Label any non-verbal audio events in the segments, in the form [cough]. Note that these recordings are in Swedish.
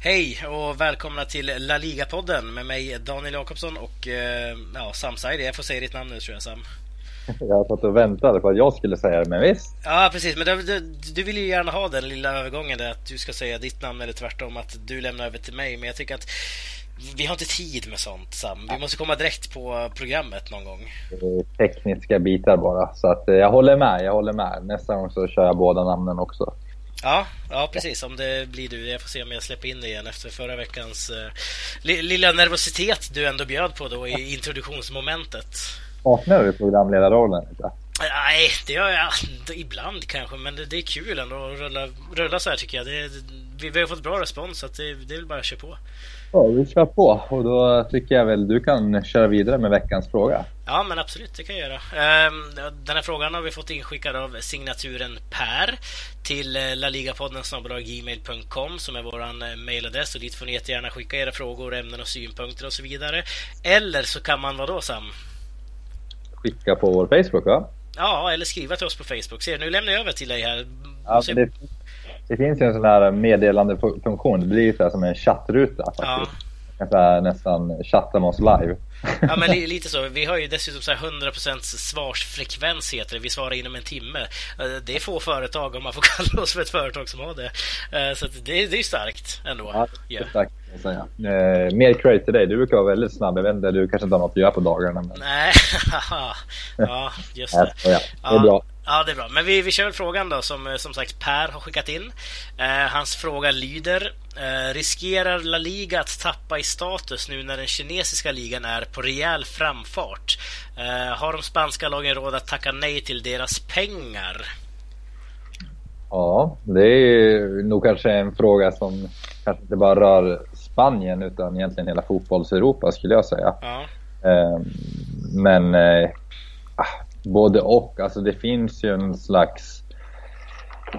Hej och välkomna till La Liga-podden med mig Daniel Jakobsson och eh, ja, Sam Saidi. Jag får säga ditt namn nu tror jag Sam. [laughs] Jag satt och väntade på att jag skulle säga det, men visst. Ja, precis. Men du, du, du vill ju gärna ha den lilla övergången där att du ska säga ditt namn eller tvärtom att du lämnar över till mig. Men jag tycker att vi har inte tid med sånt Sam. Vi måste komma direkt på programmet någon gång. Tekniska bitar bara. Så att eh, jag håller med, jag håller med. Nästa gång så kör jag båda namnen också. Ja, ja precis. Om det blir du. Jag får se om jag släpper in det igen efter förra veckans eh, lilla nervositet du ändå bjöd på då i introduktionsmomentet. Saknar du programledarrollen? Nej, det gör jag ibland kanske, men det, det är kul ändå att rulla, rulla så här tycker jag. Det, vi, vi har fått bra respons, så det, det är väl bara att köra på. Ja, vi kör på och då tycker jag väl du kan köra vidare med veckans fråga. Ja, men absolut, det kan jag göra. Ehm, den här frågan har vi fått inskickad av signaturen Per till eh, laligapodden gmail.com som är vår eh, mailadress och dit får ni jättegärna skicka era frågor, ämnen och synpunkter och så vidare. Eller så kan man, vad då Sam? Skicka på vår Facebook va? Ja, eller skriva till oss på Facebook. Se, nu lämnar jag över till dig här. Ja, det, det, finns ju en sån här meddelandefunktion. Det blir ju som en chattruta faktiskt. Ja. Nästan chatta med oss live. Ja, men [laughs] lite så. Vi har ju dessutom så 100% svarsfrekvens heter det. Vi svarar inom en timme. Eh, det är få företag, om man får [laughs] kalla oss för ett företag som har det. Eh, så det, det är starkt ändå. Ja, det är starkt. Säga. Eh, mer credit till dig. Du brukar vara väldigt snabb. Jag vet inte, du kanske inte har något att göra på dagarna. Men... Nej, [laughs] ja, just det. Ja, det är bra. Ja, det är bra. Men vi, vi kör frågan då som som sagt Per har skickat in. Eh, hans fråga lyder eh, Riskerar La Liga att tappa i status nu när den kinesiska ligan är på rejäl framfart? Eh, har de spanska lagen råd att tacka nej till deras pengar? Ja, det är nog kanske en fråga som kanske inte bara rör Spanien utan egentligen hela fotbolls-Europa skulle jag säga. Ja. Ehm, men eh, både och. Alltså det finns ju en slags,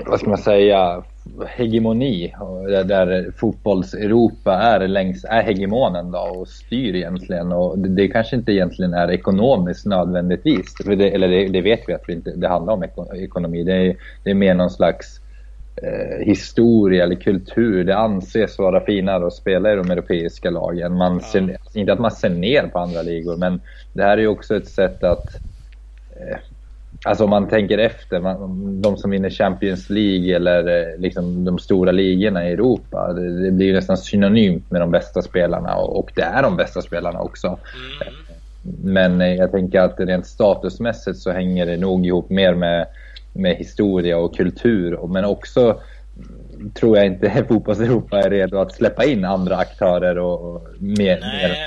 vad ska man säga, hegemoni där, där fotbolls-Europa är, längs, är hegemonen då och styr egentligen. Och det, det kanske inte egentligen är ekonomiskt nödvändigtvis. Det, eller det, det, vet vi att det inte det handlar om ekonomi. Det är, det är mer någon slags eh, historia eller kultur. Det anses vara finare att spela i de europeiska lagen. Man ser, inte att man ser ner på andra ligor, men det här är ju också ett sätt att eh, Alltså om man tänker efter, man, de som vinner Champions League eller eh, liksom de stora ligorna i Europa. Det, det blir nästan synonymt med de bästa spelarna och, och det är de bästa spelarna också. Mm. Men eh, jag tänker att rent statusmässigt så hänger det nog ihop mer med med historia och kultur. Men också tror jag inte [laughs] fotbolls-Europa är redo att släppa in andra aktörer och mer. Nej. mer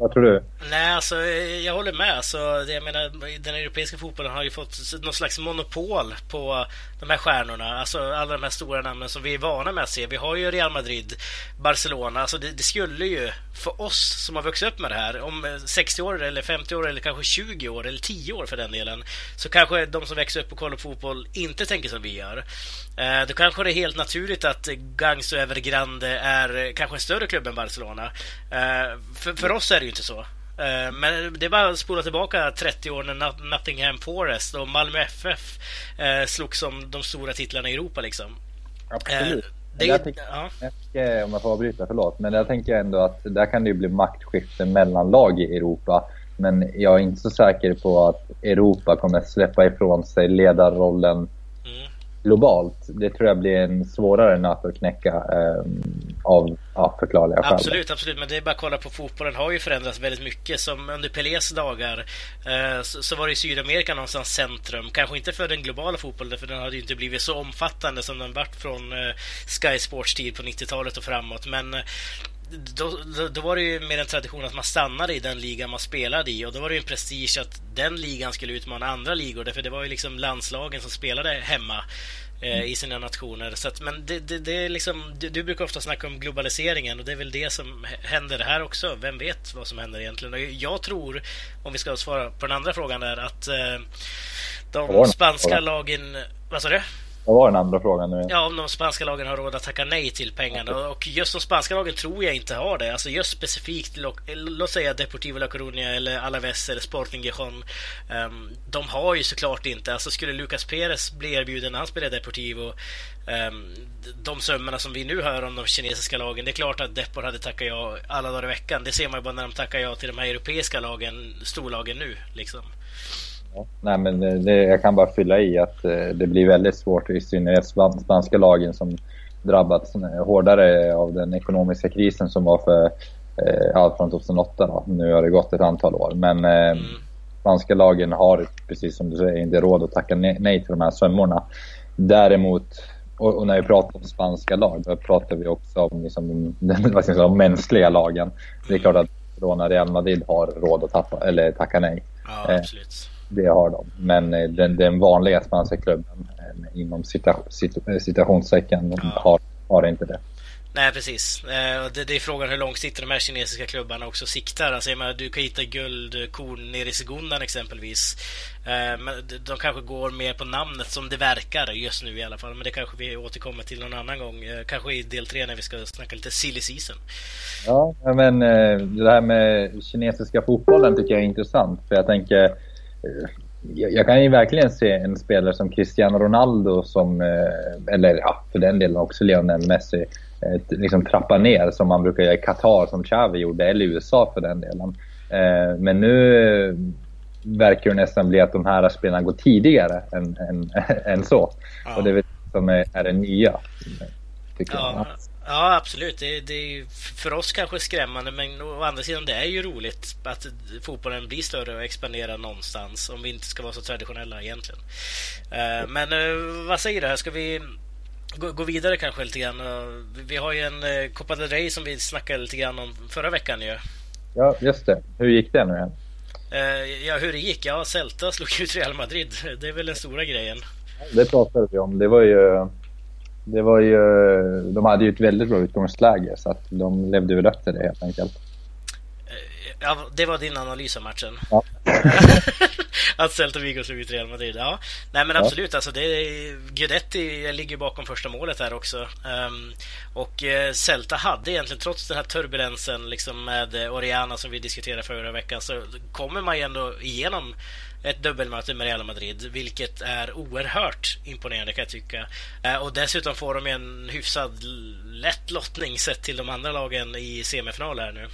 vad tror du? Nej, alltså eh, jag håller med. Alltså, jag menar, den europeiska fotbollen har ju fått någon slags monopol på de här stjärnorna. Alltså alla de här stora namnen som vi är vana med att se. Vi har ju Real Madrid, Barcelona. Alltså det, det skulle ju för oss som har vuxit upp med det här om eh, 60 år eller 50 år eller kanske 20 år eller 10 år för den delen så kanske de som växer upp och kollar på fotboll inte tänker som vi gör. Eh, då kanske det är helt naturligt att Gangso Evergrande är kanske en större klubb än Barcelona. Eh, för, för oss är det ju inte så. Eh, men det är bara att spola tillbaka 30 år när Nottingham Forest och Malmö FF slogs om de stora titlarna i Europa liksom. Absolut. Det, jag tänker, ja. om jag får avbryta, förlåt. Men jag tänker ändå att där kan det ju bli maktskifte mellan lag i Europa. Men jag är inte så säker på att Europa kommer släppa ifrån sig ledarrollen globalt. Det tror jag blir en svårare nöt att knäcka eh, av ja, förklarliga skäl. Absolut, absolut. Men det är bara att kolla på fotbollen har ju förändrats väldigt mycket. Som under Pelés dagar eh, så, så, var det Sydamerika någonstans centrum. Kanske inte för den globala fotbollen, för den hade ju inte blivit så omfattande som den vart från eh, Sky Sports tid på 90-talet och framåt. Men då, då, då, var det ju mer en tradition att man stannade i den ligan man spelade i och då var det ju en prestige att den ligan skulle utmana andra ligor därför det var ju liksom landslagen som spelade hemma eh, i sina nationer. Så att, men det, det, det är liksom, du, du, brukar ofta snacka om globaliseringen och det är väl det som händer här också. Vem vet vad som händer egentligen? Och jag tror, om vi ska svara på den andra frågan där, att eh, de spanska lagen... Vad sa du? Vad var den andra frågan nu? Ja, om de spanska lagen har råd att tacka nej till pengarna. Och just de spanska lagen tror jag inte har det. Alltså just specifikt, låt säga Deportivo La Coruña eller Alaves eller Sporting Gijon. Um, de har ju såklart inte, alltså skulle Lucas Perez bli erbjuden när han spelar Deportivo um, de summorna som vi nu hör om de kinesiska lagen, det är klart att Depor hade tackat ja alla dagar i veckan. Det ser man ju bara när de tackar ja till de här europeiska lagen, storlagen nu liksom. Nej, men det, jag kan bara fylla i att eh, det blir väldigt svårt, i synnerhet spanska lagen som drabbats hårdare av den ekonomiska krisen som var för eh, ja, från 2008. Då. Nu har det gått ett antal år. Men eh, mm. spanska lagen har, precis som du säger, inte råd att tacka nej till de här summorna. Däremot, och, när vi pratar om spanska lag, då pratar vi också om liksom, [laughs] den säga, mänskliga lagen. Det är klart att Barcelona Real Madrid har råd att tappa, eller tacka nej. Ja, absolut. Eh, det har de. Men eh, den, den vanliga spanska klubben eh, inom cita, cita, citationstecken ja. har, har inte det. Nej, precis. Eh, det, det är frågan hur långt sitter de här kinesiska klubbarna också siktar. Alltså, jag menar, du kan hitta guldkorn nere i Segundan exempelvis. Men de kanske går mer på namnet som det verkar just nu i alla fall. Men det kanske vi återkommer till någon annan gång. Kanske i del tre när vi ska snacka lite silly season. Ja, men det här med kinesiska fotbollen tycker jag är intressant. För jag tänker jag kan ju verkligen se en spelare som Cristiano Ronaldo som, eh, eller ja, för den delen också Lionel Messi, eh, liksom trappa ner som man brukar göra i Qatar som Xavi gjorde, eller USA för den delen. Eh, men nu verkar det nästan bli att de här spelarna går tidigare än, än, [laughs] än så. Ja. Och det är väl som är, är det nya, tycker ja. jag. Ja, absolut. Det, det är för oss kanske skrämmande, men å andra sidan det är ju roligt att fotbollen blir större och expanderar någonstans om vi inte ska vara så traditionella egentligen. Eh, men eh, vad säger du? Här? Ska vi gå vidare kanske lite grann? Vi har ju en eh, Copa del Rey som vi snackade lite grann om förra veckan ju. Ja, just det. Hur gick det nu igen? Ja, hur det gick? Ja, Celta slog ut Real Madrid. Det är väl den stora grejen. Det pratade vi om. Det var ju det var ju, de hade ju ett väldigt bra utgångsläge så att de levde väl upp till det helt enkelt. Ja, det var din analys av matchen? Ja. [laughs] att Celta Vigo slog ut Real Madrid. Ja, nej men absolut. Ja. Alltså, det Guidetti ligger bakom första målet här också. Um, och uh, Celta hade egentligen, trots den här turbulensen liksom med Oriana som vi diskuterade förra veckan, så kommer man ju ändå igenom ett dubbelmöte med Real Madrid, vilket är oerhört imponerande kan jag tycka. Uh, och dessutom får de en hyfsad lätt lottning sett till de andra lagen i semifinal här nu.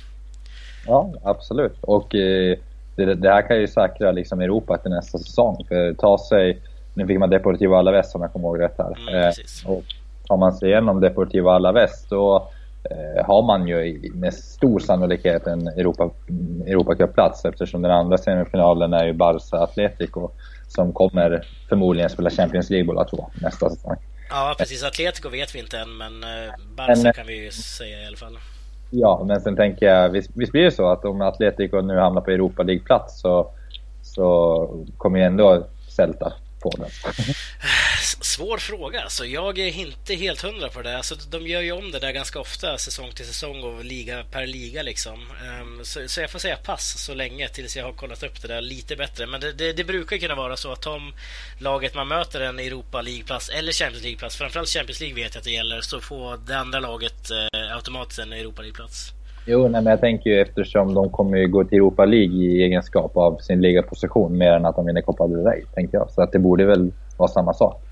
Ja, absolut. Och eh, det, det, här kan ju säkra liksom Europa till nästa säsong. För ta sig, nu fick man Deportivo Alaves om jag kommer ihåg rätt här. Mm, eh, och tar man sig igenom Deportivo Alaves då eh, har man ju med stor sannolikhet en Europa, Europacup-plats eftersom den andra semifinalen är ju Barca Atletico som kommer förmodligen spela Champions League båda två nästa säsong. Ja, precis. Atletico vet vi inte än, men eh, Barca men, kan vi ju säga i alla fall. Ja, men sen tänker jag, visst, visst blir det så att om Atletico nu hamnar på Europa League-plats så, så kommer ju ändå Celta på den. Svår fråga. Alltså, jag är inte helt hundra på det. Alltså, de gör ju om det där ganska ofta, säsong till säsong och liga per liga. Liksom. Um, så, så, jag får säga pass så länge tills jag har kollat upp det där lite bättre. Men det, det, det brukar kunna vara så att om laget man möter en Europa League-plats eller Champions League-plats, framförallt Champions League vet jag att det gäller, så får det andra laget eh, automatiskt en Europa League-plats. Jo, nej, men jag tänker ju eftersom de kommer ju gå till Europa League i egenskap av sin ligaposition mer än att de vinner Copa del Rey, tänker jag. Så att det borde väl vara samma sak.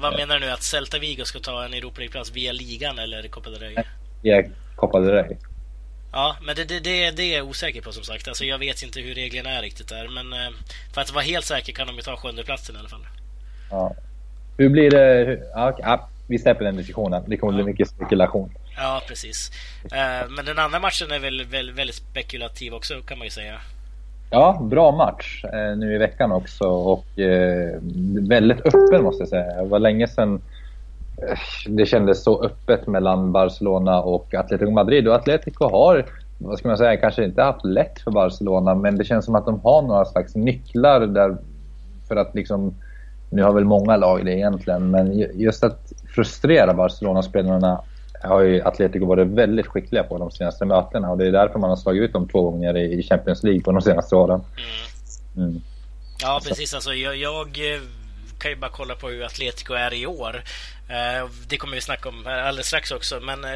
Vad menar du nu? Att Celta Vigo ska ta en Europa League-plats via ligan eller Copa del Rey? Via Copa del Rey. Ja, men det, det, det, det är jag osäker på som sagt. Alltså, jag vet inte hur reglerna är riktigt där. Men eh, för att vara helt säker kan de ju ta sjunde platsen i alla fall. Ja. Hur blir det? Ja, vi släpper den diskussionen. Det kommer ja. bli mycket spekulation. Ja, precis. Eh, men den andra matchen är väl, väl väldigt spekulativ också kan man ju säga. Ja, bra match eh, nu i veckan också och eh, väldigt öppen måste jag säga. Det var länge sedan det kändes så öppet mellan Barcelona och Atletico Madrid. Och Atletico har, vad ska man säga, kanske inte haft lätt för Barcelona men det känns som att de har några slags nycklar där för att liksom nu har väl många lag det egentligen, men just att frustrera Barcelona-spelarna har ju Atletico varit väldigt skickliga på de senaste mötena och det är därför man har slagit ut dem två gånger i Champions League på de senaste åren. Mm. Mm. Ja, precis. Alltså, jag, jag, kan ju bara kolla på hur Atletico är i år. Eh, det kommer vi snacka om alldeles strax också, men eh,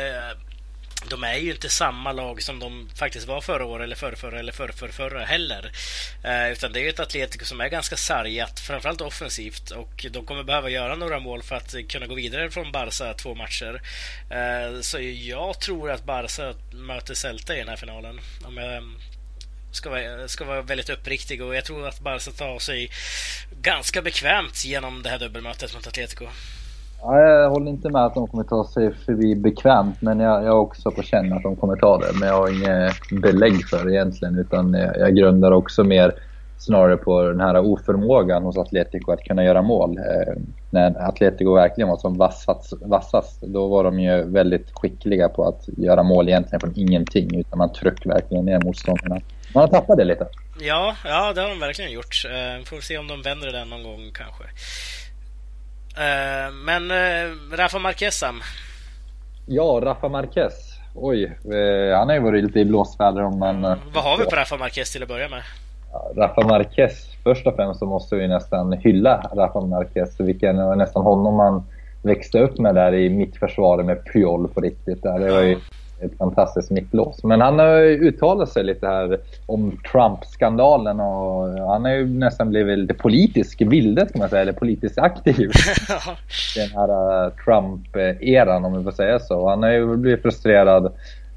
de är ju inte samma lag som de faktiskt var förra året eller förrförra eller förrförrförra. heller. Eh, utan det är ju ett Atletico som är ganska sargat, framförallt offensivt och de kommer behöva göra några mål för att kunna gå vidare från Barca två matcher. Eh, så jag tror att Barca möter Celta i den här finalen. Om jag ska vara, ska vara väldigt uppriktig och jag tror att Barca tar sig ganska bekvämt genom det här dubbelmötet mot Atletico. Ja, jag håller inte med att de kommer ta sig förbi bekvämt, men jag, jag också på känn att de kommer ta det. Men jag har inget belägg för det egentligen, utan jag, jag grundar också mer snarare på den här oförmågan hos Atletico att kunna göra mål. Eh, när Atletico verkligen var som vassast, vassast, då var de ju väldigt skickliga på att göra mål egentligen från ingenting, utan man tryckte verkligen ner motståndarna. Man har tappat det lite. Ja, ja det har de verkligen gjort. Eh, får se om de vänder det någon gång kanske. Eh, men eh, Rafa Marquez Sam? Ja, Rafa Marquez. Oj, eh, han har ju varit lite i blåsväder om man... Mm. Vad har vi på Rafa Marquez till att börja med? Rafa Marquez, först och främst så måste vi nästan hylla Rafa Marquez. Vilken nästan honom man växte upp med där i mittförsvaret med Puyol på riktigt. Där. Det var ju ett fantastiskt mittlås. Men han har ju uttalat sig lite här om Trump-skandalen och han har ju nästan blivit lite politisk vildet kan man säga, eller politiskt aktiv. [laughs] Den här uh, Trump-eran om vi får säga så. Han har ju blivit frustrerad uh,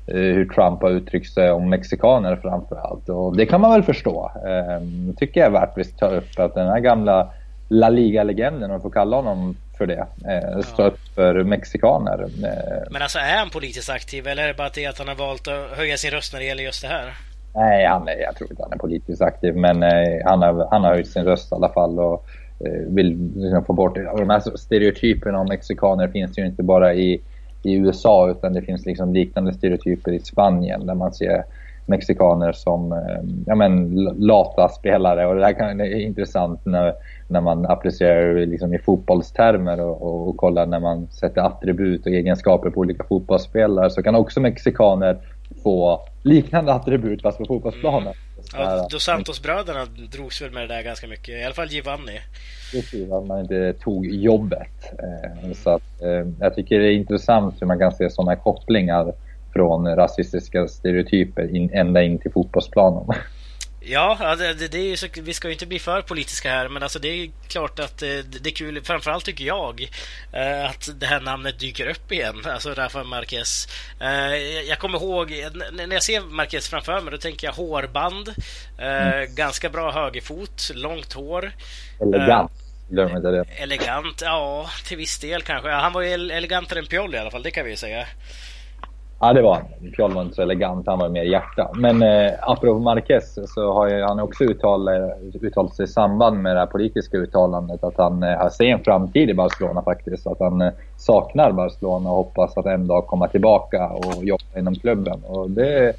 hur Trump har uttryckt sig om mexikaner framför allt. Och det kan man väl förstå. Uh, tycker jag är värt att ta upp att den här gamla La Liga-legenden, om man får kalla honom för det. Eh, stå upp för mexikaner. Eh. Men alltså är han politiskt aktiv eller är det bara det att han har valt att höja sin röst när det gäller just det här? Nej, han är, jag tror inte han är politiskt aktiv men eh, han, har, han har höjt sin röst i alla fall och eh, vill liksom få bort. Och de här stereotyperna om mexikaner finns ju inte bara i, i USA utan det finns liksom liknande stereotyper i Spanien där man ser mexikaner som eh, ja, men, lata spelare. Och det här kan, det är intressant när, när man applicerar liksom i fotbollstermer och, och, och kollar när man sätter attribut och egenskaper på olika fotbollsspelare så kan också mexikaner få liknande attribut fast på fotbollsplanen. Mm. Ja, Dos Santos-bröderna drogs väl med det där ganska mycket, i alla fall Giovanni. Precis, att man inte tog jobbet. Mm. Så att, eh, jag tycker det är intressant hur man kan se sådana kopplingar från rasistiska stereotyper in, ända in till fotbollsplanen. Ja, det, det är så, vi ska ju inte bli för politiska här, men alltså det är klart att det, eh, det är kul, framförallt tycker jag, eh, att det här namnet dyker upp igen, alltså Rafa Marquez. Eh, jag kommer ihåg, när jag ser Marquez framför mig, då tänker jag hårband, mm. ganska bra högerfot, långt hår. Elegant. Glöm inte det. Elegant, ja, till viss del kanske. Han var ju elegantare än Pioli i alla fall, det kan vi ju säga. Ja, det var han. Pjol var inte så elegant, han var mer hjärta. Men eh, apropå Marquez så har han också uttalat, uttalat sig i samband med det här politiska uttalandet att han eh, ser en framtid i Barcelona faktiskt. Att han eh, saknar Barcelona och hoppas att en dag komma tillbaka och jobba inom klubben. Och det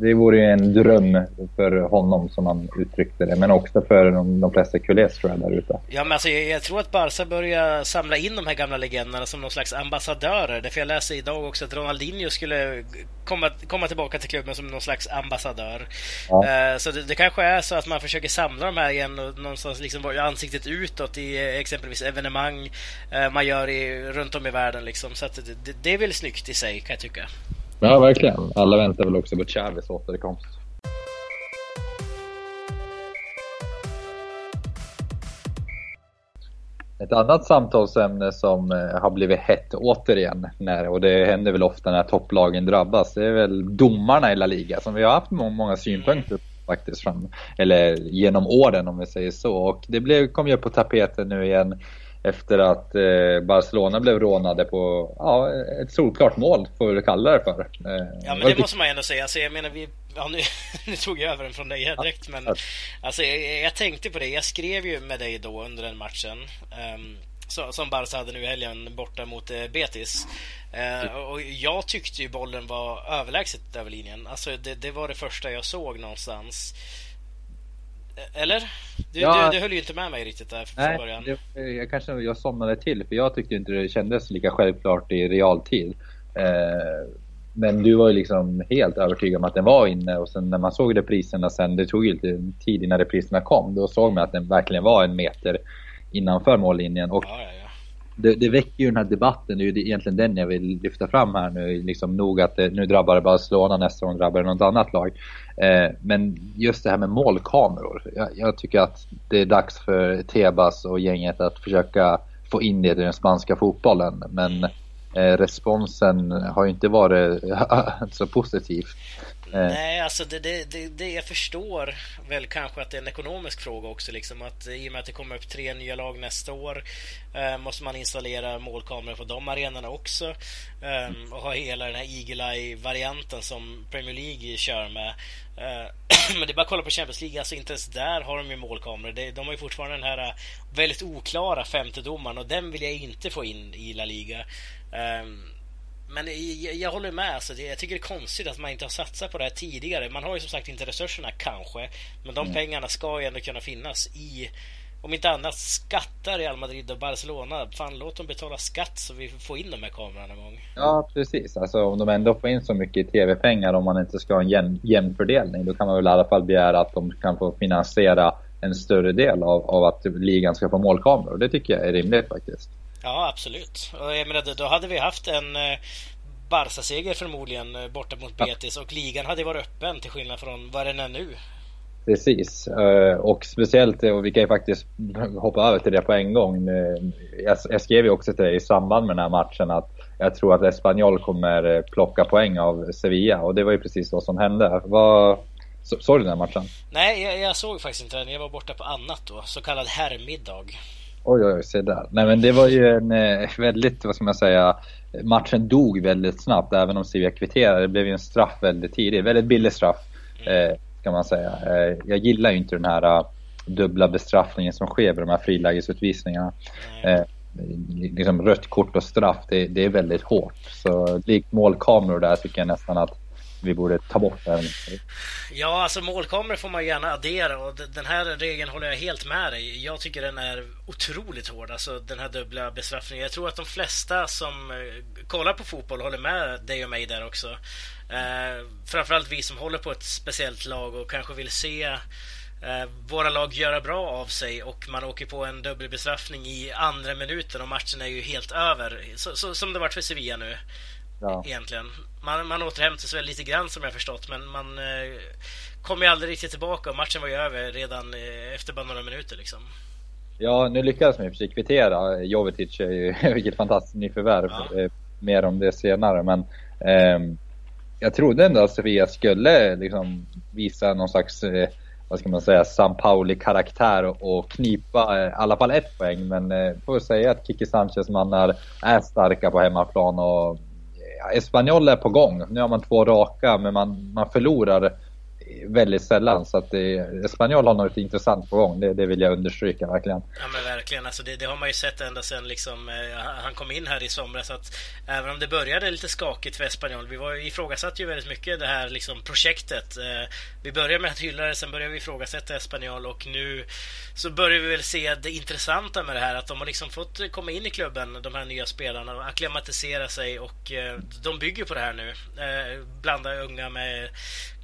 det vore en dröm för honom som han uttryckte det, men också för de, de flesta kulés tror jag där ute. Ja, men alltså, jag, jag, tror att Barca börjar samla in de här gamla legenderna som någon slags ambassadörer. Därför jag läste idag också att Ronaldinho skulle komma, komma tillbaka till klubben som någon slags ambassadör. Ja. Uh, så det, det, kanske är så att man försöker samla de här igen och någonstans liksom ansiktet utåt i exempelvis evenemang uh, man gör i, runt om i världen. Liksom. Så det, det, det är väl snyggt i sig kan jag tycka. Ja, verkligen. Alla väntar väl också på Chavis återkomst. Ett annat samtalsämne som eh, har blivit hett återigen, när, och det händer väl ofta när topplagen drabbas, det är väl domarna i La Liga som vi har haft många synpunkter på faktiskt, fram, eller genom åren om vi säger så. Och det blev, kom ju på tapeten nu igen efter att eh, Barcelona blev rånade på ja, ett solklart mål, får vi kalla det för. Eh, ja, men det måste man ändå säga. Alltså, jag menar, vi, ja, nu, [laughs] nu tog jag över den från dig här direkt, men alltså, jag, jag, tänkte på det. Jag skrev ju med dig då under den matchen. Um, så, som Barca hade nu i helgen borta mot eh, Betis. Eh, och jag tyckte ju bollen var överlägset över linjen. Alltså det, det var det första jag såg någonstans. Eller? Du, ja, du, du höll ju inte med mig riktigt där från nej, början. Det, jag kanske jag somnade till för jag tyckte inte det kändes lika självklart i realtid. Eh, men du var ju liksom helt övertygad om att den var inne och sen när man såg repriserna sen, det tog ju lite tid innan repriserna kom, då såg man att den verkligen var en meter innanför mållinjen. Och ja, ja. Det, det, väcker ju den här debatten, det är ju egentligen den jag vill lyfta fram här nu. Liksom nog att det, nu drabbar det Barcelona, nästa gång drabbar det något annat lag. Eh, men just det här med målkameror. Jag, jag, tycker att det är dags för Tebas och gänget att försöka få in det i den spanska fotbollen. Men eh, responsen har ju inte varit [laughs] så positiv. Eh. Nej, alltså det, det, det, det, jag förstår väl kanske att det är en ekonomisk fråga också. Liksom, att I och med att det kommer upp tre nya lag nästa år eh, måste man installera målkameror på de arenorna också. Eh, och ha hela den här Eagle Eye-varianten som Premier League kör med. Eh, [clears throat] men det är bara att kolla på Champions League, alltså inte ens där har de ju målkameror. De har ju fortfarande den här väldigt oklara femtedomaren och den vill jag inte få in i La Liga. Um, men jag, jag, håller med. Alltså, jag tycker det är konstigt att man inte har satsat på det här tidigare. Man har ju som sagt inte resurserna kanske. Men de mm. pengarna ska ju ändå kunna finnas i om inte annat skattar Real Madrid och Barcelona. Fan, låt dem betala skatt så vi får in de här kamerorna någon gång. Ja, precis. Alltså om de ändå får in så mycket tv-pengar om man inte ska ha en jämn, jämn fördelning. Då kan man väl i alla fall begära att de kan få finansiera en större del av, av att ligan ska få målkameror. Det tycker jag är rimligt faktiskt. Ja, absolut. Och jag menar, då hade vi haft en eh, Barca-seger förmodligen eh, borta mot Betis och ligan hade varit öppen till skillnad från vad den är nu. Precis, eh, och speciellt, och vi kan ju faktiskt hoppa över till det på en gång. Jag skrev ju också till dig i samband med den här matchen att jag tror att Espanyol kommer plocka poäng av Sevilla och det var ju precis vad som hände. Vad, såg du den här matchen? Nej, jag, jag såg faktiskt inte den. Jag var borta på annat då, så kallad herrmiddag. Oj, oj, oj, se där. Nej, men det var ju en eh, väldigt, vad ska man säga, matchen dog väldigt snabbt även om Sevilla kvitterade. Det blev ju en straff väldigt tidigt. Väldigt billig straff, eh, kan man säga. Eh, jag gillar ju inte den här uh, dubbla bestraffningen som sker vid de här frilägesutvisningarna. Mm. Eh, liksom rött kort och straff, det, det, är väldigt hårt. Så likt målkameror där tycker jag nästan att vi borde ta bort den. Ja, alltså målkameror får man gärna addera och den här regeln håller jag helt med dig. Jag tycker den är otroligt hård, alltså den här dubbla bestraffningen. Jag tror att de flesta som eh, kollar på fotboll håller med dig och mig där också. Eh, framförallt vi som håller på ett speciellt lag och kanske vill se eh, våra lag göra bra av sig och man åker på en dubbelbestraffning i andra minuten och matchen är ju helt över. Så, så, som det varit för Sevilla nu. Ja. Egentligen. Man, man återhämtar sig väl lite grann som jag förstått men man eh, kom ju aldrig riktigt tillbaka och matchen var ju över redan eh, efter bara några minuter liksom. Ja, nu lyckades man ju precis kvittera. Jovetic är ju [laughs] vilket fantastiskt nyförvärv. Ja. Eh, mer om det senare men eh, jag trodde ändå att Sofia skulle liksom visa någon slags eh, vad ska man säga, San Pauli-karaktär och knipa eh, i alla fall ett poäng. Men eh, får säga att Kiki Sanchez mannar är starka på hemmaplan och Espanyol är på gång. Nu har man två raka men man, man förlorar väldigt sällan. Så att Espanyol har något intressant på gång. Det, det, vill jag understryka verkligen. Ja men verkligen. Alltså det, det har man ju sett ända sedan liksom, eh, han kom in här i somras. Att även om det började lite skakigt för Espanyol. Vi var, ifrågasatte ju väldigt mycket det här liksom, projektet. Eh, vi började med att hylla det, sen började vi ifrågasätta Espanyol och nu så börjar vi väl se det intressanta med det här. Att de har liksom fått komma in i klubben, de här nya spelarna och acklimatisera sig och eh, de bygger på det här nu. Eh, blanda unga med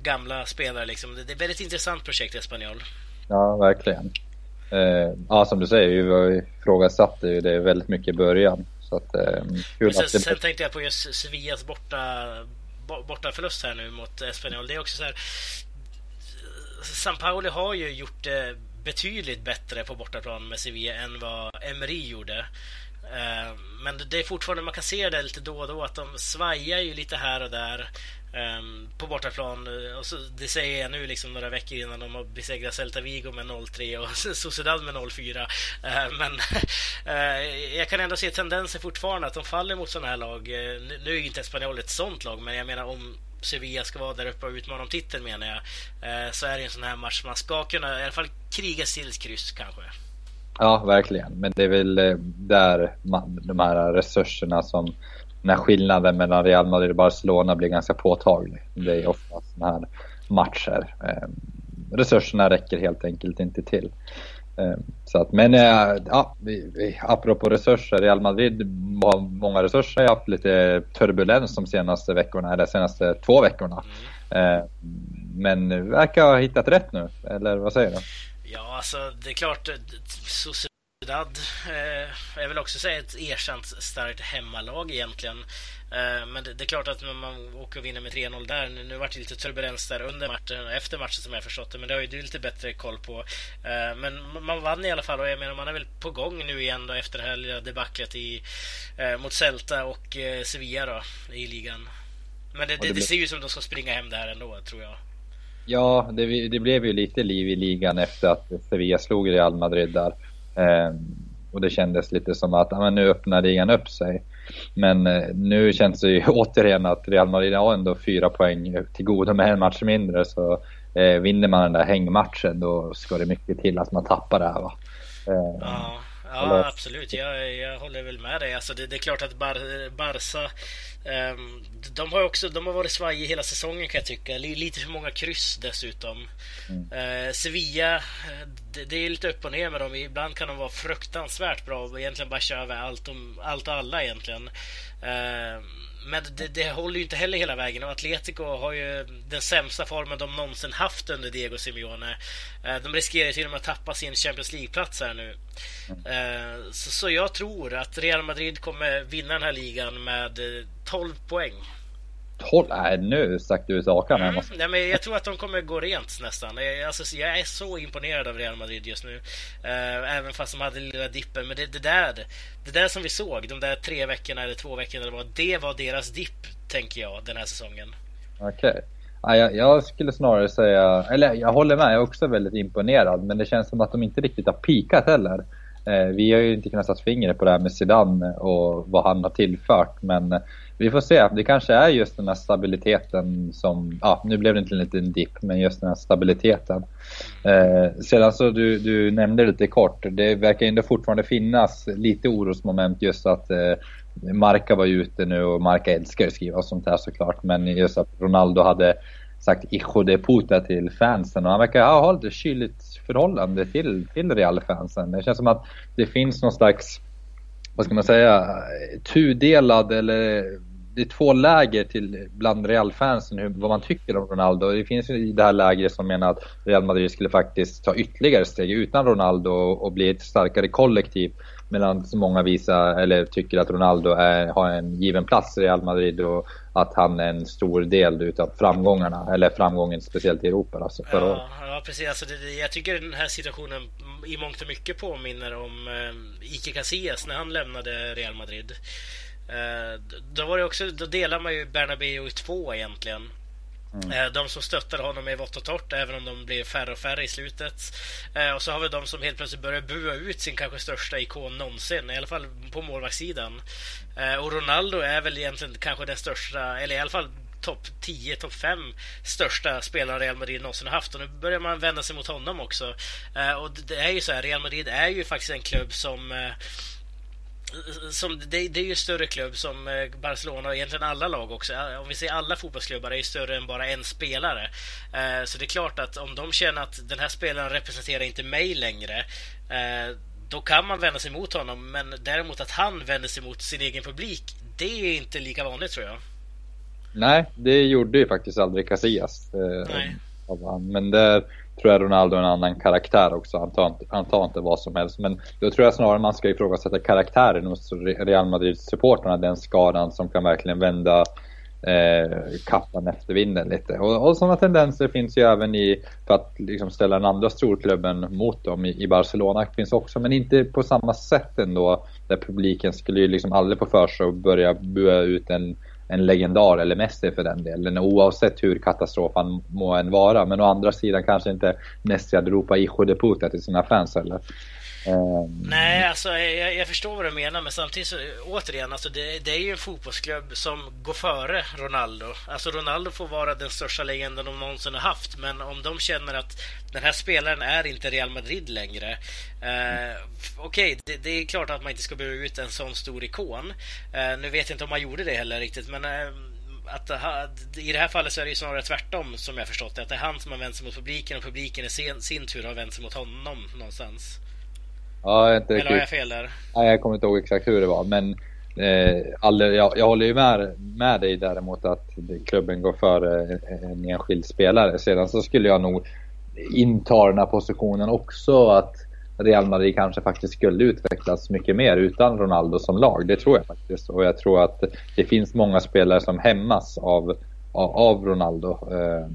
gamla spelare. Liksom. Det är ett väldigt intressant projekt, Espanyol. Ja, verkligen. Eh, ja, som du säger, vi ifrågasatte ju det väldigt mycket i början. Så att, eh, kul sen, att det... sen tänkte jag på just Sevillas borta, borta förlust här nu mot Espanyol. Det är också så här... San Pauli har ju gjort det betydligt bättre på bortaplan med Sevilla än vad Emery gjorde. Eh, men det är fortfarande, man kan se det lite då och då att de svajar ju lite här och där. Um, på bortaplan. Eh, och så, det säger jag nu liksom några veckor innan de har besegrat Celta Vigo med 0-3 och [laughs] Sociedad med 0-4. Uh, ehm, men uh, [laughs] jag kan ändå se tendenser fortfarande att de faller mot sådana här lag. Eh, nu är ju inte Espanyol ett sånt lag, men jag menar om Sevilla ska vara där uppe och utmana om titeln menar jag. så är det en sån här match man ska kunna i alla fall kriga sig till kryss kanske. Ja, verkligen. Men det är väl där man, de här resurserna som när skillnaden mellan Real Madrid och Barcelona blir ganska påtaglig. Det är ofta sådana här matcher. Ehm, resurserna räcker helt enkelt inte till. Ehm, så att, men eh, ja, apropå resurser, Real Madrid har många resurser. Jag har haft lite turbulens de senaste veckorna, eller senaste två veckorna. Ehm, men verkar ha hittat rätt nu, eller vad säger du? Ja, alltså det är klart eh, Sociedad eh, jag vill också säga ett erkänt starkt hemmalag egentligen. Eh, men det, det, är klart att när man åker och vinner med 3-0 där, nu, nu vart det lite turbulens där under matchen och efter matchen som jag förstått det, men det har ju du lite bättre koll på. Eh, men man vann i alla fall och jag menar man är väl på gång nu igen då efter det här lilla debaclet i, eh, mot Celta och eh, Sevilla då i ligan. Men det, det, det, ser ju ut som att de ska springa hem det här ändå, tror jag. Ja, det, det, blev ju lite liv i ligan efter att Sevilla slog Real Madrid där. Ehm, och det kändes lite som att men nu öppnar ligan upp sig. Men eh, nu känns det ju [laughs] återigen att Real Madrid har ändå fyra poäng till godo med en match mindre. Så eh, vinner man den där hängmatchen då ska det mycket till att man tappar det här va. Eh, ja. Ja, absolut. Jag, jag håller väl med dig. Alltså det, det är klart att Bar Barca um, de har också de har varit svajiga hela säsongen kan jag tycka. Lite för många kryss dessutom. Mm. Uh, Sevilla, det, det, är lite upp och ner med dem. Ibland kan de vara fruktansvärt bra och egentligen bara köra över allt, om, allt och alla egentligen. Uh, men det, det, håller ju inte heller hela vägen och Atletico har ju den sämsta formen de någonsin haft under Diego Simeone. Eh, de riskerar till och med att tappa sin Champions League-plats här nu. Eh, så, Så jag tror att Real Madrid kommer vinna den här ligan med eh, 12 poäng. 12? Nej, nu stack du ut hakan. Mm, nej, men jag tror att de kommer gå rent nästan. Jag, alltså, jag är så imponerad av Real Madrid just nu. Uh, även fast de hade lilla dippen. Men det, det, där, det där som vi såg, de där tre veckorna eller två veckorna, eller vad, det var deras dipp, tänker jag, den här säsongen. Okej. Okay. Ja, jag, jag, skulle snarare säga, eller jag håller med, jag är också väldigt imponerad. Men det känns som att de inte riktigt har pikat heller. Uh, vi har ju inte kunnat sätta fingret på det här med Zidane och vad han har tillfört. Men vi får se. Det kanske är just den här stabiliteten som, ja nu blev det inte en liten dipp, men just den här stabiliteten. Eh, sedan så du, du nämnde lite kort, det verkar ändå fortfarande finnas lite orosmoment just att eh, Marca var ute nu och Marca älskar att skriva och sånt här såklart. Men just att Ronaldo hade sagt Ijo de puta till fansen och han verkar ha lite kyligt förhållande till, till Real-fansen. Det känns som att det finns någon slags vad ska man säga, tudelad eller det är två läger till bland Real-fansen vad man tycker om Ronaldo. Det finns ju det här lägret som menar att Real Madrid skulle faktiskt ta ytterligare steg utan Ronaldo och, bli ett starkare kollektiv. Medan många visar, eller tycker att Ronaldo är, har en given plats i Real Madrid och att han är en stor del utav framgångarna, eller framgången speciellt i Europa. Alltså, ja, ja, precis. Alltså, det, jag tycker den här situationen i mångt och mycket påminner om eh, Ike Casillas när han lämnade Real Madrid. Eh, då, var det också, då delar man ju Bernabéu i två egentligen. Mm. Eh, de som stöttar honom är vått och torrt, även om de blir färre och färre i slutet. Eh, och så har vi de som helt plötsligt börjar bua ut sin kanske största ikon någonsin, i alla fall på målvaktssidan. Eh, och Ronaldo är väl egentligen kanske den största, eller i alla fall topp 10, topp 5 största spelaren Real Madrid någonsin har haft. Och nu börjar man vända sig mot honom också. Och det är ju så här, Real Madrid är ju faktiskt en klubb som som, det, det, är ju större klubb som eh, Barcelona och egentligen alla lag också. Om vi ser alla fotbollsklubbar är ju större än bara en spelare. Eh, så det är klart att om de känner att den här spelaren representerar inte mig längre eh, då kan man vända sig mot honom. Men däremot att han vänder sig mot sin egen publik det är inte lika vanligt tror jag. Nej, det gjorde ju faktiskt aldrig Casillas. Nej. Men där tror jag Ronaldo är en annan karaktär också. Han tar, inte, han tar inte vad som helst. Men då tror jag snarare man ska ifrågasätta karaktären hos Real Madrid-supportrarna. Den skadan som kan verkligen vända eh, kappan efter vinden lite. Och, och sådana tendenser finns ju även i, för att liksom ställa den andra storklubben mot dem i, i Barcelona finns också. Men inte på samma sätt ändå. Där publiken skulle ju liksom aldrig få för sig att börja bua ut en en legendar eller Messi för den delen oavsett hur katastrof han må än vara. Men å andra sidan kanske inte Messi hade ropat i de puta till sina fans heller. Um... Nej, alltså jag, jag, förstår vad du menar, men samtidigt så återigen, alltså det, det, är ju en fotbollsklubb som går före Ronaldo. Alltså Ronaldo får vara den största legenden de någonsin har haft, men om de känner att den här spelaren är inte Real Madrid längre. Eh, Okej, okay, det, det, är klart att man inte ska bygga ut en sån stor ikon. Eh, nu vet jag inte om man gjorde det heller riktigt, men eh, att i det här fallet så är det ju snarare tvärtom som jag förstått det. Att det är han som har vänt sig mot publiken och publiken i sin, sin tur har vänt sig mot honom någonstans. Ja, inte Eller har jag fel där? Nej, jag kommer inte ihåg exakt hur det var. Men eh, alla, jag, jag håller ju med, med dig däremot att klubben går före en enskild spelare. Sedan så skulle jag nog inta den här positionen också att Real Madrid kanske faktiskt skulle utvecklas mycket mer utan Ronaldo som lag. Det tror jag faktiskt. Och jag tror att det finns många spelare som hämmas av av Ronaldo, eh,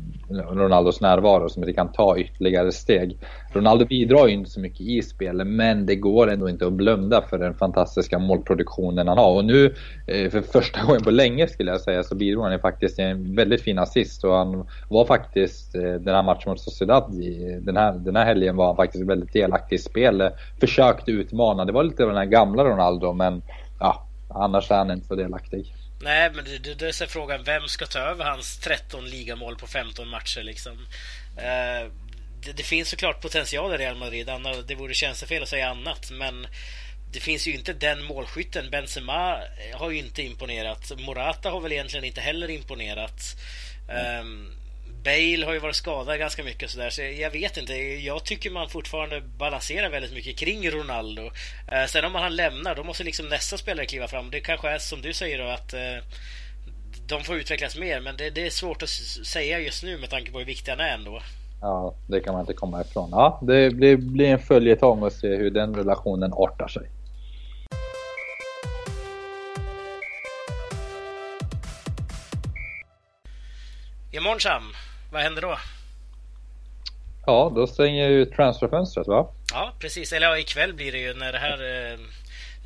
Ronaldos närvaro som inte kan ta ytterligare steg. Ronaldo bidrar ju inte så mycket i spelet men det går ändå inte att blunda för den fantastiska målproduktionen han har. Och nu eh, för första [laughs] gången på länge skulle jag säga så bidrog han ju faktiskt till en väldigt fin assist och han var faktiskt eh, den här matchen mot Sociedad den här, den här helgen var han faktiskt väldigt delaktig i spelet. Försökte utmana, det var lite av den här gamla Ronaldo men ja, annars är han inte så delaktig. Nej, men det, det, det är frågan vem ska ta över hans 13 ligamål på 15 matcher liksom. Eh, det, det, finns såklart potential i Real Madrid. Det vore tjänstefel att säga annat, men det finns ju inte den målskytten. Benzema har ju inte imponerat. Morata har väl egentligen inte heller imponerat. Mm. Bale har ju varit skadad ganska mycket sådär, så jag vet inte. Jag tycker man fortfarande balanserar väldigt mycket kring Ronaldo. Eh, sen om han lämnar, då måste liksom nästa spelare kliva fram. Det kanske är som du säger då att eh, de får utvecklas mer, men det, det, är svårt att säga just nu med tanke på hur viktig han är ändå. Ja, det kan man inte komma ifrån. Ja, det blir, blir en följetong att se hur den relationen artar sig. Imorgon Sam, vad händer då? Ja, då stänger ju transferfönstret va? Ja, precis. Eller ja, ikväll blir det ju när det här eh,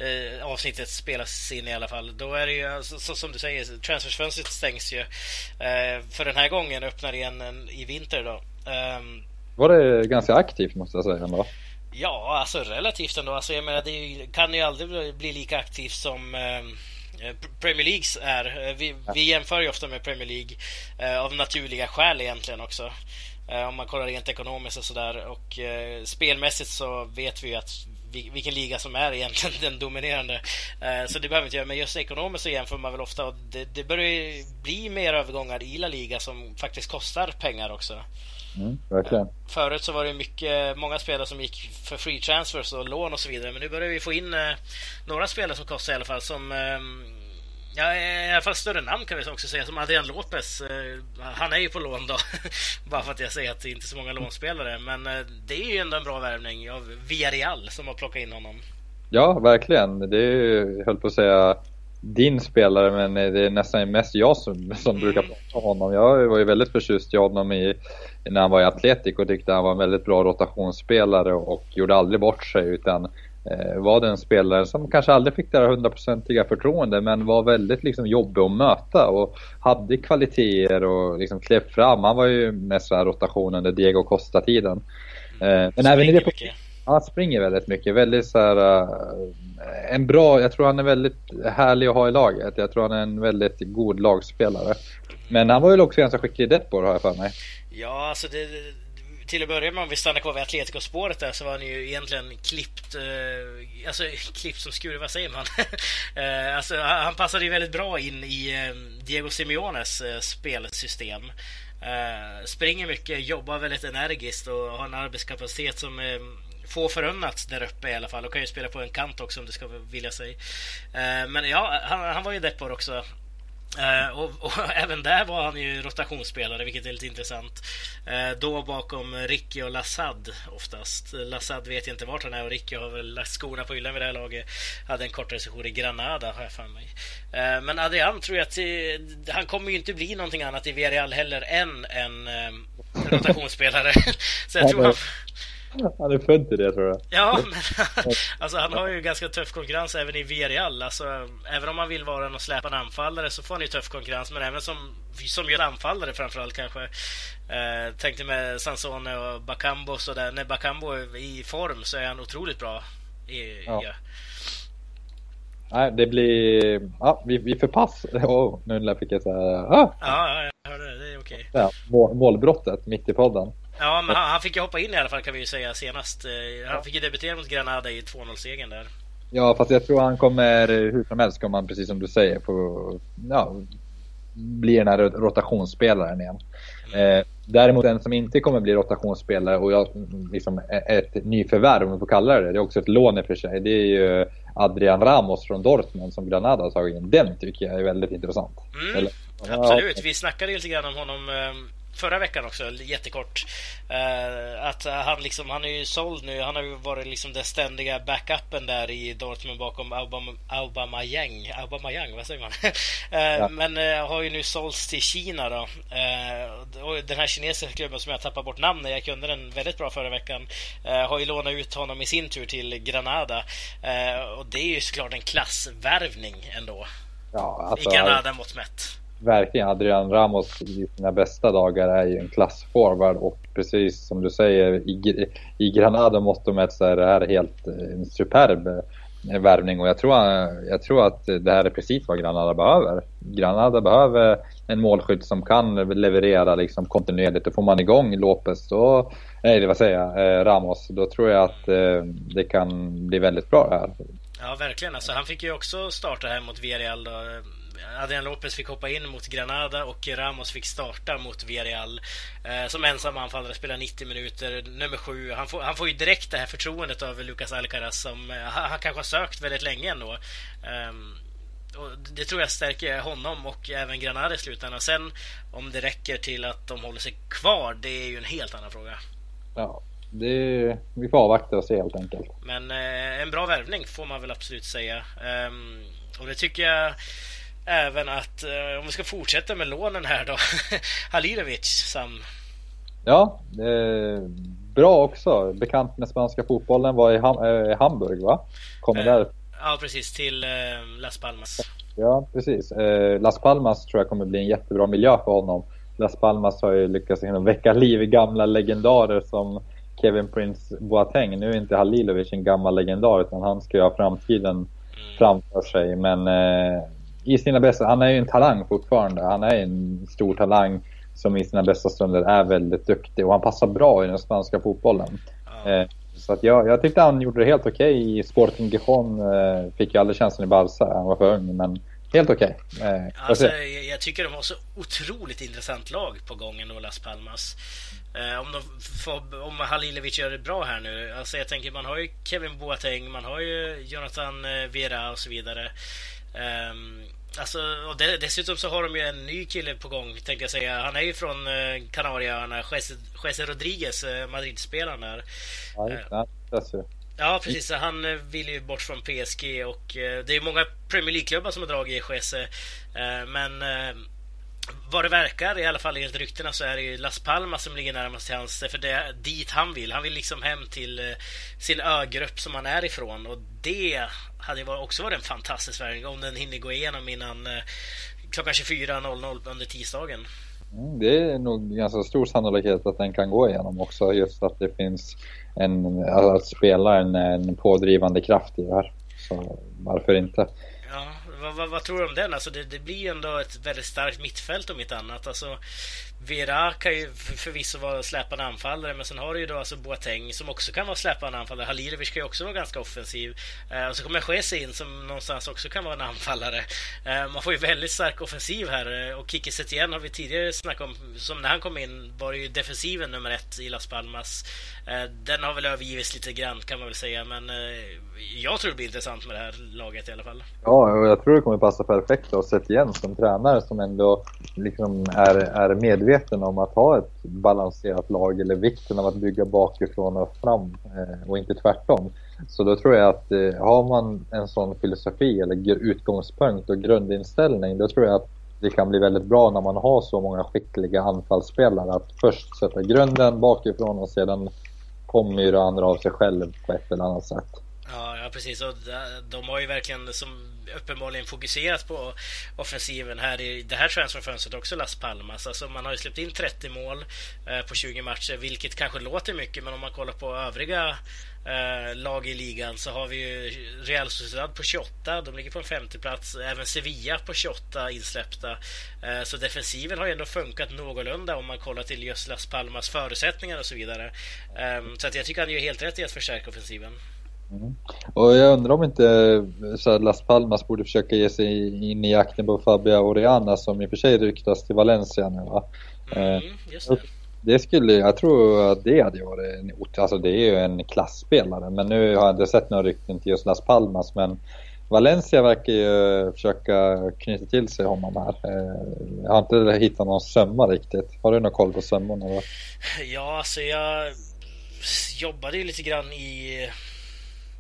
eh, avsnittet spelas in i alla fall. Då är det ju, alltså, så, som du säger, transferfönstret stängs ju. Eh, för den här gången öppnar igen en, i vinter då. Um, var det ganska aktivt måste jag säga ändå? Ja, alltså relativt ändå. Alltså, jag menar, det kan ju aldrig bli lika aktivt som Eh, Premier Leagues är. Eh, vi, vi jämför ju ofta med Premier League eh, av naturliga skäl egentligen också. Om man kollar rent ekonomiskt och sådär. Och spelmässigt så vet vi ju att vilken liga som är egentligen [laughs] den dominerande. Så det behöver inte göra. Men just ekonomiskt så jämför man väl ofta. Och det, det börjar bli mer övergångar i La Liga som faktiskt kostar pengar också. Mm, verkligen. Förut så var det mycket, många spelare som gick för free transfers och lån och så vidare. Men nu börjar vi få in eh, några spelare som kostar i alla fall. Som, eh, ja, i alla fall större namn kan vi också säga. Som Adrian Lopez. Eh, han är ju på lån då. [laughs] Bara för att jag säger att det inte är så många lånspelare. Men eh, det är ju ändå en bra värvning av Villarreal som har plockat in honom. Ja, verkligen. Det är ju, jag höll på att säga din spelare men det är nästan mest jag som, som mm. brukar prata om honom. Jag var ju väldigt förtjust i honom i, när han var i Atletic och tyckte han var en väldigt bra rotationsspelare och gjorde aldrig bort sig utan eh, var den spelare som kanske aldrig fick det här hundraprocentiga förtroende men var väldigt liksom jobbig att möta och hade kvaliteter och liksom klev fram. Han var ju mest så här rotation under Diego Costa-tiden. Eh, men även i det... Mycket. Han springer väldigt mycket. Väldigt så här, uh, en bra, jag tror han är väldigt härlig att ha i laget. Jag tror han är en väldigt god lagspelare. Men han var väl också ganska skicklig i Depor har jag för mig. Ja, alltså det, till att börja med om vi stannar kvar vid Atletico-spåret där så var han ju egentligen klippt, eh, alltså [laughs] klippt som skur, vad säger man? [laughs] eh, alltså han passade ju väldigt bra in i eh, Diego Simeones eh, spelsystem. Eh, springer mycket, jobbar väldigt energiskt och har en arbetskapacitet som eh, få förunnats där uppe i alla fall. Och kan ju spela på en kant också om det ska vilja sig. Eh, men ja, han, han var ju deppor också. Uh, och, och, [laughs] även där var han ju rotationsspelare, vilket är lite intressant. Uh, då bakom Ricky och Lassad oftast. Lassad vet jag inte vart han är och Ricky har väl lagt skorna på hyllan vid det här laget. Hade en kortare session i Granada, har jag för mig. Uh, men Adrian tror jag att han kommer ju inte bli någonting annat i Villarreal heller än en rotationsspelare. [laughs] Så jag tror han, han är född till det tror jag. Ja, men [laughs] alltså, han har ju ganska tuff konkurrens även i Villarreal. Alltså, även om man vill vara en släpande anfallare så får han ju tuff konkurrens. Men även som, som gör anfallare framförallt kanske. Eh, tänkte med Sansone och Bakambo så där. När Bakambo är i form så är han otroligt bra. I, ja. ja. Nej, det blir... Ja, vi, vi förpass. Oh, [laughs] nu fick jag säga... Ah! Ja, jag hörde det. Det är okej. Okay. Ja, målbrottet mitt i podden. Ja, men han, han, fick ju hoppa in i alla fall kan vi ju säga senast. Eh, han fick ju debutera mot Granada i 2-0-segern där. Ja, fast jag tror han kommer, hur som helst kommer han precis som du säger, få ja, bli den här rotationsspelaren igen. Mm. Eh, däremot en som inte kommer bli rotationsspelare och jag, liksom ett nyförvärv om man får kalla det det, är också ett lån i och för sig. Det är ju Adrian Ramos från Dortmund som Granada har tagit in. Den tycker jag är väldigt intressant. Mm. Eller, Absolut, vi snackade lite grann om honom ehm, förra veckan också, jättekort. Uh, att han liksom, han är ju såld nu. Han har ju varit liksom den ständiga backupen där i Dortmund bakom Aubameyang. Aubameyang, vad säger man? uh, [laughs] ja. Men uh, har ju nu sålts till Kina då. och den här kinesiska klubben som jag tappar bort namnet, jag kunde den väldigt bra förra veckan, har ju lånat ut honom i sin tur till Granada. och det är ju såklart en klassvärvning ändå. Ja, alltså, I Granada mått mätt verkligen Adrian Ramos i sina bästa dagar är ju en klassforward och precis som du säger i, i Granada och mätt så är det här helt eh, en superb eh, värvning och jag tror, eh, jag tror att det här är precis vad Granada behöver. Granada behöver en målskytt som kan leverera liksom kontinuerligt och får man igång Lopez då, nej vad säger jag, Ramos, då tror jag att det kan bli väldigt bra det här. Ja verkligen, alltså han fick ju också starta här mot Villarreal Adrian Lopez fick hoppa in mot Granada och Ramos fick starta mot Villarreal eh, som ensam anfallare, spela 90 minuter, nummer sju. Han får, han får ju direkt det här förtroendet av Lucas Alcaraz som eh, han kanske har sökt väldigt länge ändå. Um, och det tror jag stärker honom och även Granada i slutändan. Sen om det räcker till att de håller sig kvar, det är ju en helt annan fråga. Ja, det, vi får avvakta och se helt enkelt. Men eh, en bra värvning får man väl absolut säga. Um, och det tycker jag även att, eh, om vi ska fortsätta med lånen här då, [laughs] Halilovic, Sam. Ja, eh, bra också. Bekant med spanska fotbollen, var i Ham eh, Hamburg va? Kommer eh, där. Ja, precis. Till eh, Las Palmas. Ja, precis. Eh, Las Palmas tror jag kommer bli en jättebra miljö för honom. Las Palmas har ju lyckats väcka liv i gamla legendarer som Kevin Prince Boateng. Nu är inte Halilovic en gammal legendar utan han ska ju ha framtiden mm. framför sig. Men i sina bästa, han är ju en talang fortfarande. Han är en stor talang som i sina bästa stunder är väldigt duktig och han passar bra i den spanska fotbollen. Ja. Eh, så att jag, jag tyckte han gjorde det helt okej okay. i Sporting Gijon. Eh, fick ju aldrig chansen i Barca, han var för ung men helt okej. Okay. Eh, alltså, jag, jag tycker de har så otroligt intressant lag på gången då, Las Palmas. Om, de får, om Halilovic gör det bra här nu. Alltså jag tänker man har ju Kevin Boateng, man har ju Jonathan Vera och så vidare. Um, alltså, och de, dessutom så har de ju en ny kille på gång, tänkte jag säga. Han är ju från uh, Kanarieöarna, Jesse Rodriguez, uh, Madrid-spelaren där. Ja, just det. Ja, precis. Han vill ju bort från PSG och det är många Premier League-klubbar som har dragit i Jesse. Men vad det verkar, i alla fall enligt ryktena, så är det ju Las Palmas som ligger närmast till hans. För det är dit han vill. Han vill liksom hem till eh, sin ögrupp som han är ifrån. Och det hade också varit en fantastisk värvning om den hinner gå igenom innan eh, klockan 24.00 under tisdagen. Mm, det är nog ganska stor sannolikhet att den kan gå igenom också. Just att det finns en, att spela en, en pådrivande kraft i det här. Så varför inte? Vad, vad, vad, tror du om den? Alltså det, det blir ändå ett väldigt starkt mittfält om inte annat. Alltså, Vera kan ju förvisso vara släpande anfallare men sen har du ju då alltså Boateng som också kan vara släpande anfallare. Halilovic kan ju också vara ganska offensiv. Eh, och så kommer Jesse in som någonstans också kan vara en anfallare. Eh, man får ju väldigt stark offensiv här eh, och Kiki Setien har vi tidigare snackat om. Som när han kom in var det ju defensiven nummer ett i Las Palmas. Eh, den har väl övergivits lite grann kan man väl säga men eh, jag tror det blir intressant med det här laget i alla fall. Ja, och jag tror det kommer passa perfekt att Setien som tränare som ändå liksom är, är medveten medveten om att ha ett balanserat lag eller vikten av att bygga bakifrån och fram eh, och inte tvärtom. Så då tror jag att eh, har man en sån filosofi eller utgångspunkt och grundinställning då tror jag att det kan bli väldigt bra när man har så många skickliga anfallsspelare att först sätta grunden bakifrån och sedan kommer ju det andra av sig själv på ett eller annat sätt. Ja, ja precis. Och de har ju verkligen som uppenbarligen fokuserat på offensiven här i det här transferfönstret också, Las Palmas. Alltså man har ju släppt in 30 mål eh, på 20 matcher, vilket kanske låter mycket, men om man kollar på övriga eh, lag i ligan så har vi ju Real Sociedad på 28, de ligger på en femteplats. Även Sevilla på 28 insläppta. Eh, så defensiven har ju ändå funkat någorlunda om man kollar till just Las Palmas förutsättningar och så vidare. Ehm, så att jag tycker han gör helt rätt i att förstärka offensiven. Mm. Och jag undrar om inte så Las Palmas borde försöka ge sig in i jakten på Fabia Oriana som i och för sig ryktas till Valencia nu va? Mm, just det. det. skulle, jag tror att det hade varit en alltså det är ju en klassspelare men nu har jag inte sett några rykten till just Las Palmas men Valencia verkar ju försöka knyta till sig honom här. Jag har inte hittat någon sömma riktigt. Har du någon koll på sömmorna? Ja, alltså jag jobbade ju lite grann i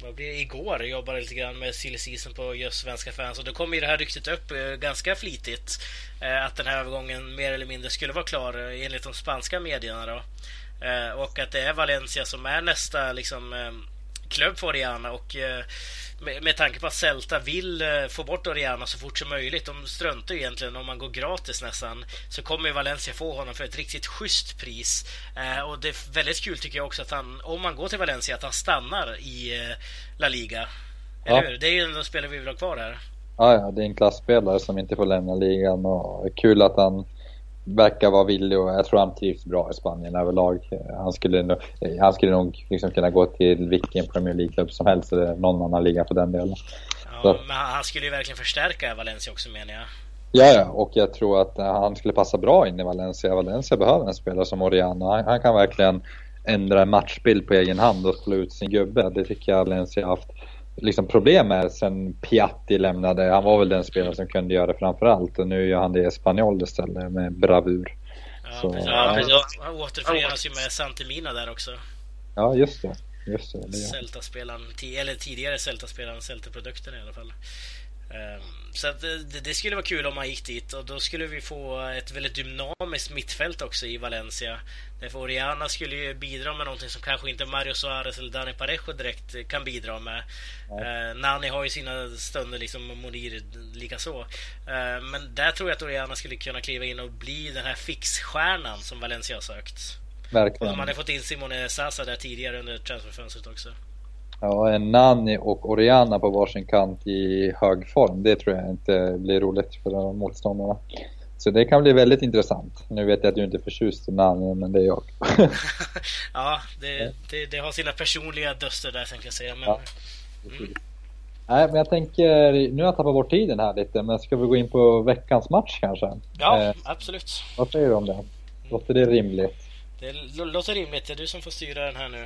jag blev igår? Jag jobbade lite grann med silly season på just svenska fans. Och då kom ju det här ryktet upp eh, ganska flitigt eh, att den här övergången mer eller mindre skulle vara klar eh, enligt de spanska medierna då. Och att det är Valencia som är nästa liksom klubb för Rihanna och med, med tanke på att Celta vill eh, få bort Oriana så fort som möjligt. De struntar ju egentligen om man går gratis nästan. Så kommer Valencia få honom för ett riktigt schysst pris. Eh, och det är väldigt kul tycker jag också att han, om man går till Valencia, att han stannar i eh, La Liga. Eller ja. hur? Det är ju en spelare vi vill ha kvar här. Ja, ja, det är en klassspelare som inte får lämna ligan och kul att han verkar vara villig och jag tror han trivs bra i Spanien överlag. Han skulle, nog, han skulle nog liksom kunna gå till vilken Premier League-klubb som helst eller någon annan liga för den delen. Ja, men han skulle ju verkligen förstärka Valencia också menar jag. Ja, ja, och jag tror att han skulle passa bra in i Valencia. Valencia behöver en spelare som Oriana. Han, han kan verkligen ändra en matchbild på egen hand och slå ut sin gubbe. Det tycker jag Valencia har haft liksom problem med sen Piatti lämnade. Han var väl den spelare som kunde göra det framförallt och nu gör han det i Spanjol istället med bravur. Ja, så, ja, ja. Han återförenas ju med Santemina där också. Ja, just det. Just det, det Celta-spelaren, eller tidigare Celta-spelaren, Celta-produkten i alla fall. Ehm, så det, det, skulle vara kul om man gick dit och då skulle vi få ett väldigt dynamiskt mittfält också i Valencia. Därför Oriana skulle ju bidra med någonting som kanske inte Mario Suarez eller Dani Parejo direkt kan bidra med. Ja. Nani har ju sina stunder liksom och Monir likaså. Uh, men där tror jag att Oriana skulle kunna kliva in och bli den här fixstjärnan som Valencia har sökt. Verkligen. Och man har fått in Simone Sasa där tidigare under transferfönstret också. Ja, en Nani och Oriana på varsin kant i hög form, det tror jag inte blir roligt för motståndarna. Så det kan bli väldigt intressant. Nu vet jag att du inte är förtjust i Nani, men det är jag. [laughs] ja, det, det, det, har sina personliga döster där tänkte jag säga. Men... Ja, mm. Nej, men jag tänker, nu har jag tappat bort tiden här lite, men ska vi gå in på veckans match kanske? Ja, eh, absolut. Vad säger du om det? Låter det rimligt? Det låter rimligt, det är du som får styra den här nu.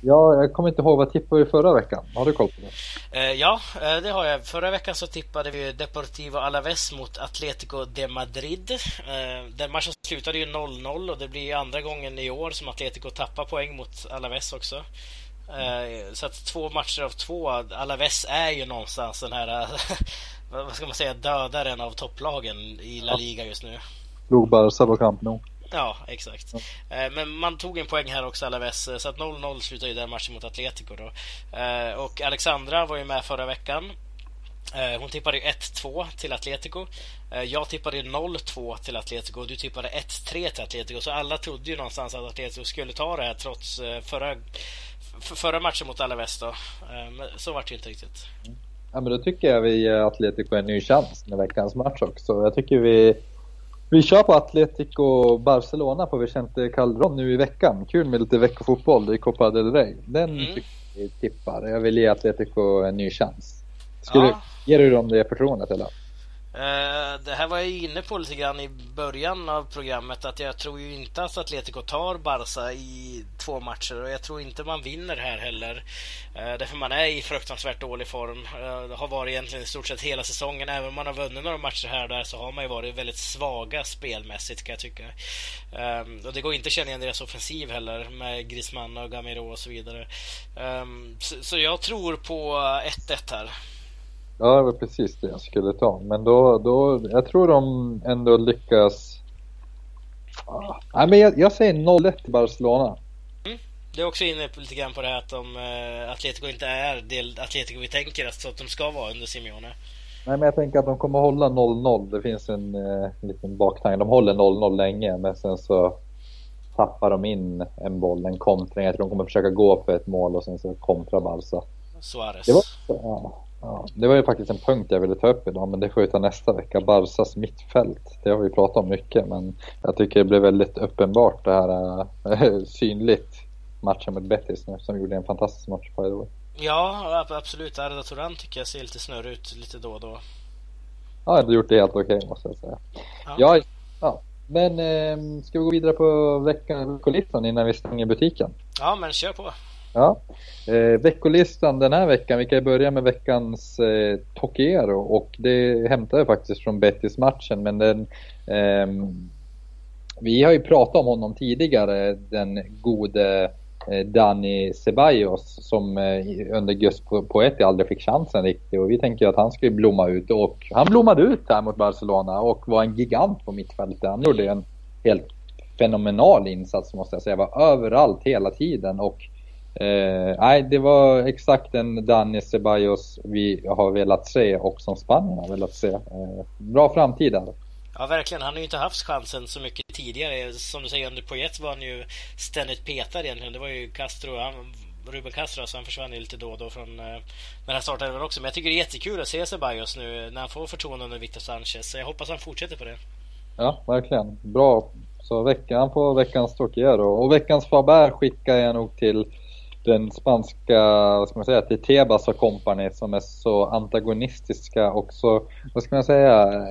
Ja, jag kommer inte ihåg vad tippade vi förra veckan? Har du koll på det? Eh, ja, eh, det har jag. Förra veckan så tippade vi Deportivo Alaves mot Atletico de Madrid. Eh, den matchen slutade ju 0-0 och det blir andra gången i år som Atletico tappar poäng mot Alaves också. Så att två matcher av två. Alaves är ju någonstans den här, [laughs] vad ska man säga, dödaren av topplagen i La Liga just nu. Slog Barca på Camp Nou. Ja, exakt. Mm. Men man tog en poäng här också, Alaves, så att 0-0 slutade ju den matchen mot Atletico då. Eh, och Alexandra var ju med förra veckan. Eh, hon tippade 1-2 till Atletico. Jag tippade 0-2 till Atletico och du tippade 1-3 till Atletico. Så alla trodde ju någonstans att Atletico skulle ta det här trots förra, förra matchen mot Alaves då. Men så var det ju inte riktigt. Ja, men då tycker jag vi ger Atletico en ny chans med veckans match också. Jag tycker vi vi kör på Atletico Barcelona på Vicente Calderon nu i veckan. Kul med lite veckofotboll i Copa del Rey. Den mm. tycker vi tippar. Jag vill ge Atletico en ny chans. Skulle, ja. Ger du dem det förtroendet eller? Eh, det här var jag inne på lite grann i början av programmet att jag tror ju inte att Atletico tar Barca i två matcher och jag tror inte man vinner här heller. Eh, därför man är i fruktansvärt dålig form. Eh, det har varit egentligen i stort sett hela säsongen. Även om man har vunnit några matcher här och där så har man ju varit väldigt svaga spelmässigt kan jag tycka. Ehm, och det går inte att känna igen deras offensiv heller med Griezmann och Gamiro och så vidare. Ehm, så jag tror på 1-1 här. Ja, det var precis det jag skulle ta. Men då, då jag tror de ändå lyckas. Ah, nej, men jag, jag säger 0-1 till Barcelona. Mm. Du är också inne lite grann på det här att de, uh, Atletico inte är det Atletico vi tänker att de ska vara under Simeone. Nej, men jag tänker att de kommer hålla 0-0. Det finns en uh, liten baktanke. De håller 0-0 länge, men sen så tappar de in en boll, en kontring. Jag tror de kommer försöka gå för ett mål och sen så kontra Barca. Suarez. Det var, ja, Ja, det var ju faktiskt en punkt jag ville ta upp idag, men det får vi ta nästa vecka. Barsas mittfält. Det har vi pratat om mycket, men jag tycker det blev väldigt uppenbart det här äh, [laughs] synligt matchen mot Betis nu, som gjorde en fantastisk match på år. Ja, absolut. Arda Turan tycker jag ser lite snurrig ut lite då och då. Ja, jag har gjort det helt okej okay, måste jag säga. Ja, ja, ja. men eh, ska vi gå vidare på veckolistan innan vi stänger butiken? Ja, men kör på. Ja. Eh, veckolistan den här veckan, vi kan börja med veckans eh, Tokiero och det hämtar jag faktiskt från Betis-matchen men den eh, Vi har ju pratat om honom tidigare, den gode eh, Dani Ceballos som eh, under Gus Poeti aldrig fick chansen riktigt och vi tänker att han skulle blomma ut och han blommade ut här mot Barcelona och var en gigant på mittfältet. Han gjorde en helt fenomenal insats måste jag säga. Var överallt hela tiden och Eh, nej, det var exakt den Dani Ceballos vi har velat se och som Spanien har velat se. Eh, bra framtid där. Ja, verkligen. Han har ju inte haft chansen så mycket tidigare. Som du säger, under Poyet var han ju ständigt petad egentligen. Det var ju Castro, han, Ruben Castro, så han försvann ju lite då och då från eh, den här startelvan också. Men jag tycker det är jättekul att se Ceballos nu när han får förtroende under Victor Sanchez. Så jag hoppas han fortsätter på det. Ja, verkligen. Bra. Så veckan, han får veckans Torquero. Och veckans Faber skickar jag nog till den spanska, vad ska man säga, till Tebas och company som är så antagonistiska och så, vad ska man säga,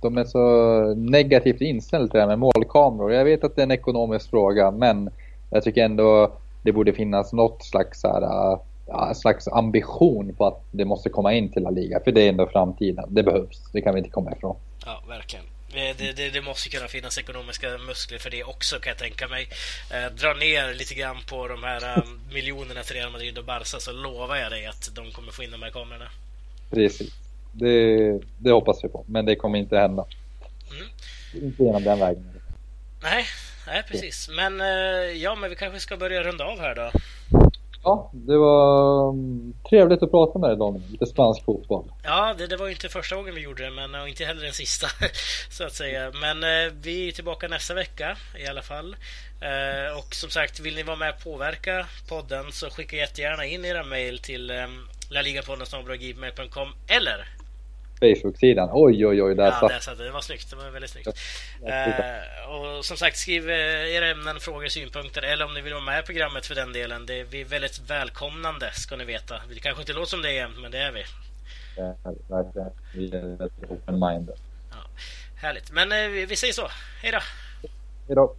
de är så negativt inställda till det här med målkameror. Jag vet att det är en ekonomisk fråga men jag tycker ändå det borde finnas något slags här, ja, slags ambition på att det måste komma in till La Liga. För det är ändå framtiden. Det behövs. Det kan vi inte komma ifrån. Ja, verkligen. Det, det, det, måste kunna finnas ekonomiska muskler för det också kan jag tänka mig. Eh, dra ner lite grann på de här eh, miljonerna till Real Madrid och Barca så lovar jag dig att de kommer få in de här kamerorna. Precis. Det, det hoppas vi på, men det kommer inte hända. Mm. Inte genom den vägen. Nej, nej precis. Men eh, ja, men vi kanske ska börja runda av här då. Ja, det var mm, trevligt att prata med dig Daniel. Lite spansk fotboll. Ja, det, det var ju inte första gången vi gjorde det, men inte heller den sista [laughs] så att säga. Men eh, vi är tillbaka nästa vecka i alla fall. Eh, och som sagt, vill ni vara med och påverka podden så skicka jättegärna in era mejl till eh, laligapodden.com eller Facebook-sidan. Oj, oj, oj. Där ja, satt. Där det. det var snyggt. Det var väldigt snyggt. Eh, och som sagt, skriv eh, era ämnen, frågor, synpunkter eller om ni vill vara med i programmet för den delen. Det är vi väldigt välkomnande, ska ni veta. Vi kanske inte låter som det är men det är vi. Ja, verkligen. Vi är väldigt open-minded. Ja, härligt. Men eh, vi säger så. Hej då! Hej då!